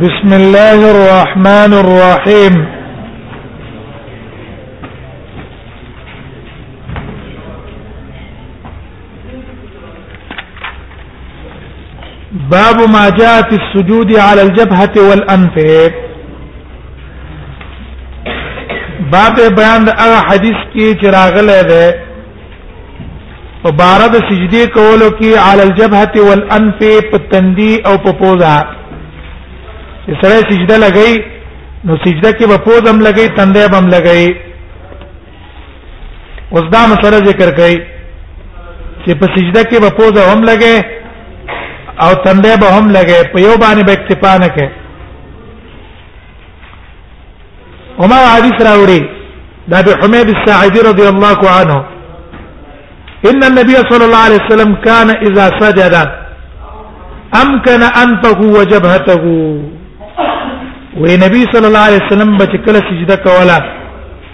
بسم الله الرحمن الرحيم باب ما جاء في السجود على الجبهه والانف باب بیان د هغه حدیث کې چې راغلی دی په بار د سجدي کولو کې عل الجبهه والانف په تندي او په پوزا چې سره سجده لګی نو سجده کې په پوزم لګی تندې بم لګی اوس دا مسله ذکر کړي چې په سجده کې به پوزه هم لګي او تندې به هم لګي په یو باندې به اکتفا نه کوي وما حديث راوري دا ابي حميد الساعدي رضي الله عنه ان النبي صلى الله عليه وسلم كان اذا سجد امكن انفه وجبهته وي نبي صلى الله عليه وسلم بچ کله سجده کوله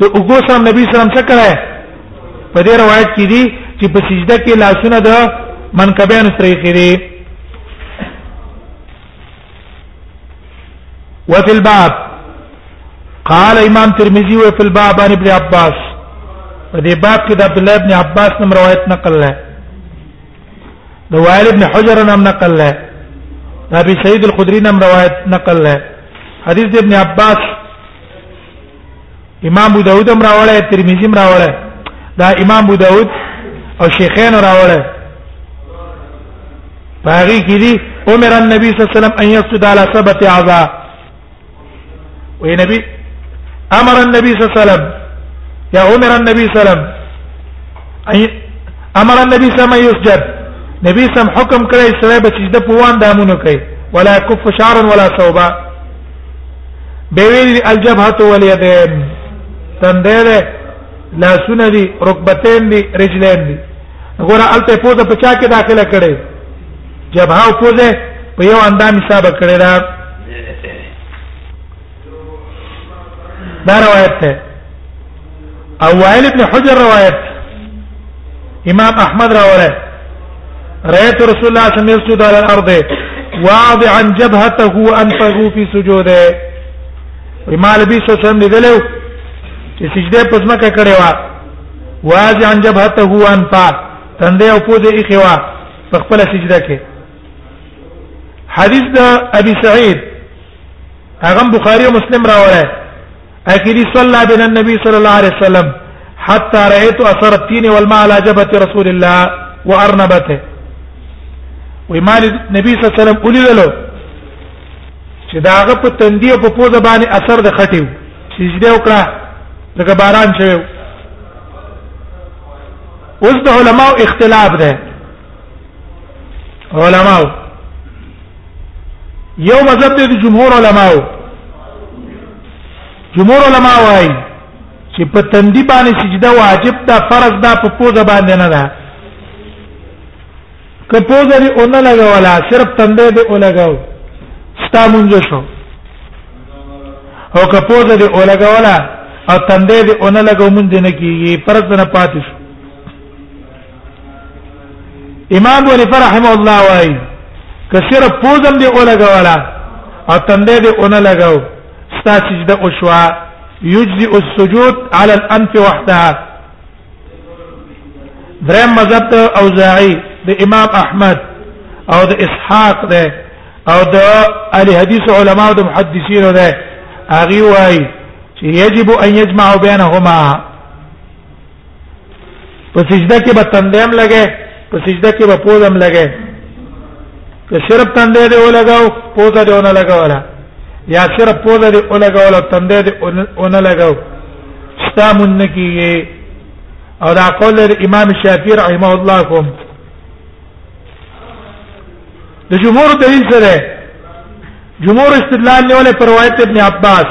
د اوګو سره نبی سلام څه کړه په دې روایت کې دي چې په سجده کې لاسونه د منکبین سره کې دي وفي الباب قال امام ترمذي وفي الباب عن ابن عباس په دې باب کې د عبد الله ابن عباس نوم روایت نقل لري د وائل ابن حجر نام نقل ہے ابي سعيد الخدري نام روایت نقل ہے حدیث ابن عباس امام ابو داود هم راوړی ترمذی هم راوړی دا امام ابو داود او شیخین راوړی باغی کې دي عمر النبي صلی الله عليه وسلم ان يسجد على سبت اعضاء وي نبي امر النبي صلى الله عليه وسلم يا عمر النبي صلى الله عليه وسلم امر النبي صلى الله عليه وسلم يسجد نبی سم حکم کړی سره به سجده په وان دامونو کوي ولا کف شعرا ولا ثوبا به ویل الجبهه والیدین تندل لا سونه دي رکبتین دي رجلین دي غره الته پوزه په چا کې داخله کړي جبهه او پوزه په یو اندام حساب کړي دا دا روایت ده او وائل ابن حجر روایت امام احمد راوړی رأيت رسول الله صلى الله عليه وسلم يسجد على الارض واضعا جبهته وانفه في سجوده امام نبی صلی الله علیه وسلم لیدلو چې سجده په ځمکه کړې و واضعا جبهته وانفه تندې او پوزې یې خوا په خپل سجده کې حدیث د ابي سعید هغه بخاری او مسلم راوړی اخري صلى بنا النبي صلى الله عليه وسلم حتى رايت اثر التين والماء على جبهه رسول الله وارنبته وما النبي صلى الله عليه وسلم قولي له چې داغه په تندې په پوزه باندې اثر د خټیو سجده وکړه دغه باران شوی اوس د علماو اختلاف ده علماو یو مذهب د جمهور علماو جمهور علما وايي چې په تندی باندې سجده واجب ده فرض ده په پوزه باندې نه ده که پوزه دې اون لګولا صرف تندې دې ولګاو ستا مونږ شو او که پوزه دې ولګولا او تندې دې اون لګو مونږ نه کیږي فرض نه پاتې شو امام بونی فرحم الله وای کثیر پوزم دی اوله غواړه او تندې دی اونه لګاو ستا سجده او شوا یجزئ السجود علی الانف وحدها درم مذهب ته اوزاعی د امام احمد او د اسحاق ده او د اهل حدیث علما او د محدثین ده اغي وای چې یجب ان یجمع بینهما په سجده کې به تندیم لګې په سجده کې به پوزم لګې که صرف تندې دې ولګاو پوزه دې ونه لګاولا یا صرف پوزه دې ولګاول او تندې دې ونه لګاو ستامن کې او دا قول امام شافعي رحمه الله کوم د جمهور دلیل سره جمهور استدلال نیول پر روایت ابن عباس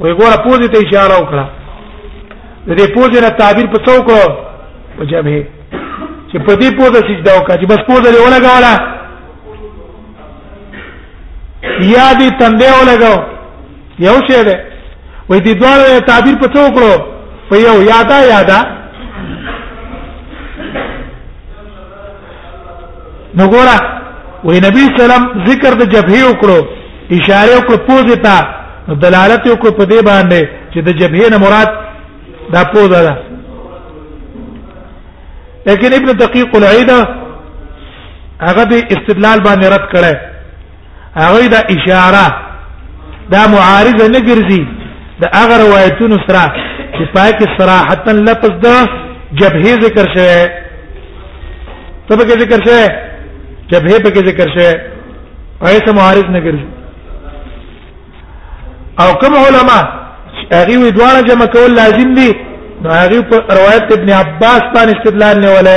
وې ګوره پوزې ته اشاره وکړه د دې پوزې نه تعبیر په څو کړو په جبهه چې په دې پوزه سجده وکړه چې بس پوزه دې ولګوله یا دې تندې ولګاو یو شی دی وې دې دوه تعبیر په څو کړو په یو یادا یادا نو ګوره وې نبی سلام ذکر د جبهه وکړو اشاره وکړو پوزه ته دلالت وکړو په دې باندې چې د جبهه نه مراد دا پوزه ده لیکن ابن دقیق العیده هغه د استدلال باندې رد کړه هغه دا اشاره دا معارضه نه ګرځي د هغه روایتونو سره چې پای کې صراحتا لفظ د جبهه ذکر شوی ته به ذکر شوی جبهه به ذکر شوی ایسه معارض نه ګرځي او کوم علما هغه وی دواړه جمع کول لازم دي نو هغه په روایت ابن عباس باندې استدلال نه ولا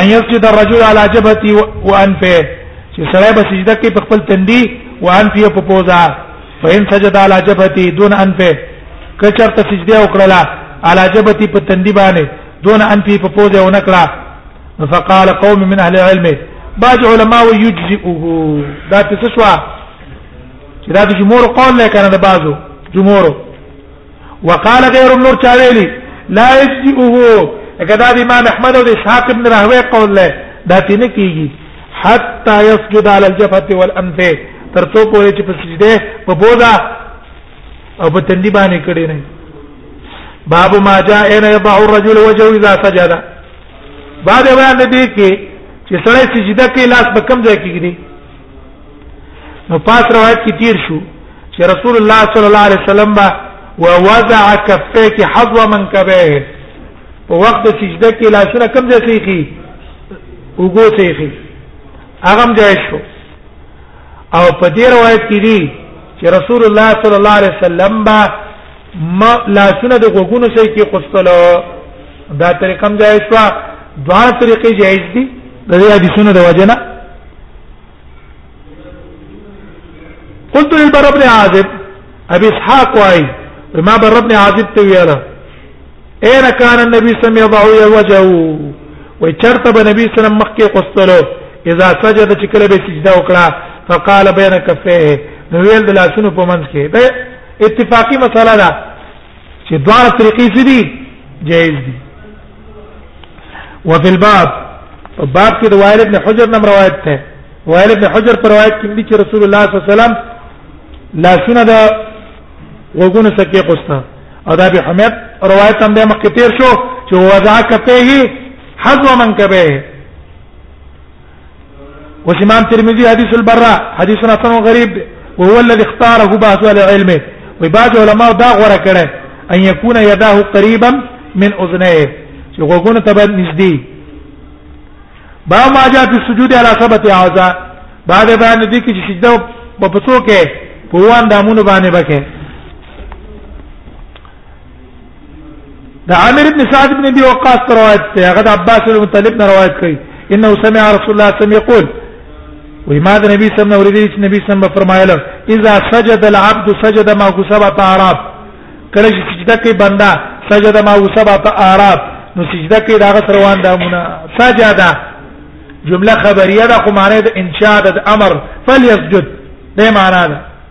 ان يسجد الرجل على جبهته وانفه چې سړی به سجده کوي په خپل تندي وانفه په پوزا فإن سجد على جبهته دون انفه کچرته سجده وکړه على جبهته په تندي باندې دون انفه په پوزا ونکړه فقال قوم من اهل العلم بعض علماء يجزئه دا څه شو چې دا د جمهور قول نه کنه د بعضو جمهور وقال غير النور چاويلي لا يجزئه کدا د امام احمد او د اسحاق ابن راهوی قول له داتې نه کیږي حتا يسجد على الجفه والانف ترڅو پورې چې په سجده په بودا او په تندي باندې کړي نه باب ما جاء ان يضع الرجل وجهه اذا سجد بعد بیان دې کې چې سړی سجده کې لاس په کم ځای کې کړي نو پاس روایت کې تیر شو چې رسول الله صلی الله علیه وسلم با ووضع کفیک حظوا من کبه په وخت سجده کې لاسونه کم ځای سیخي وګو سیخي هغه هم ځای شو او په دې روایت کې دي چې رسول الله صلی الله علیه وسلم با ما لاسونه د غوګونو سره کې قسطلو دا طریقه هم جایز شو دوه طریقې جایز دي د دې حدیثونو د وجنه قلت للبر ابن عازب ابي اسحاق واي ما بر ابن عازب ته ویل اين كان النبي صلى الله عليه وسلم وجهه وچرت بنبي صلى الله عليه وسلم مخکې قصلو اذا سجد چې کله به سجده وکړه فقال بين كفيه نو ویل د لاسونو په منځ کې ده اتفاقی مسله ده چې دواړه طریقې څه دي جائز دي وفي الباب باب کې روایت ابن حجر نم روایت ده روایت ابن حجر پر روایت کې دي چې رسول الله صلی الله علیه وسلم لا شنو ده وګونه سکه قصته او دا به حمید روایت هم د مخکې تیر شو چې وضع کته هی حذو من کبه اوس امام ترمذی حدیث البراء حدیث حسن غریب دی وهو الذي اختاره بعض العلم وبعض علماء دا غره کړه ان يكون يداه قريبا من اذنيه چې غوګونه ته باندې نږدې با ما جاء في السجود على ثبت اعضاء بعد باندې دي کې سجده په پڅو کې په وان دامونو باندې بکه دا عامر بن سعد بن ابي وقاص روایت ته هغه عباس بن مطلب نه روایت کوي انه سمع رسول الله صلى الله عليه وسلم يقول وما ده نبی صلی الله علیه وسلم چې نبی صلی الله علیه وسلم فرمایله اذا سجد العبد سجد ما غصبت اعراب کله چې سجده کوي بندا سجد ما غصبت اعراب نو سجده کوي دا غس روان ده مونږه سجده جمله خبریه ده خو معنی ده انشاء ده امر فليسجد ده معنی ده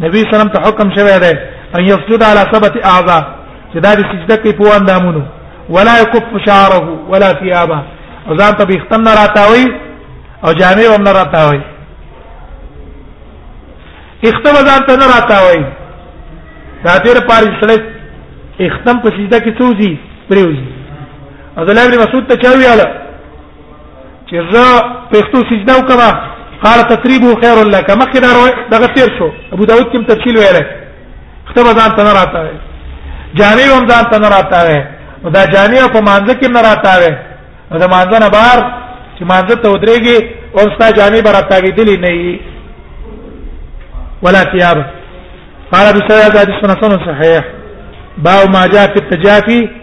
نبی سلام ته حکم شوی دی ان یسجد علی سبت اعضاء چې دا د سجده کې په اندامونو ولا يكف شعره ولا ثيابه او ځان ته بيختم نه راتاوي او جامې هم نه راتاوي اختم ځان ته نه راتاوي دا تیر پاره سره اختم په سجده کې څوزي پریوزي عبد الله بن مسعود ته چاوي اله چې زه پښتو سجده وکړه قال تقریب خیر لك مخکې دا دغه تیر شو ابو داود کې تفصیل ویل خطب ځان ته نه راته وي جامع هم ځان ته نه راته وي دا جامع په مانځ کې نه راته وي دا مانځ نه بار چې مانځ ته ودرېږي او ستا جامع برته وي دلی نه وي ولا ثياب قال ابو سعيد حديث حسن صحيح باو ما جاء في التجافي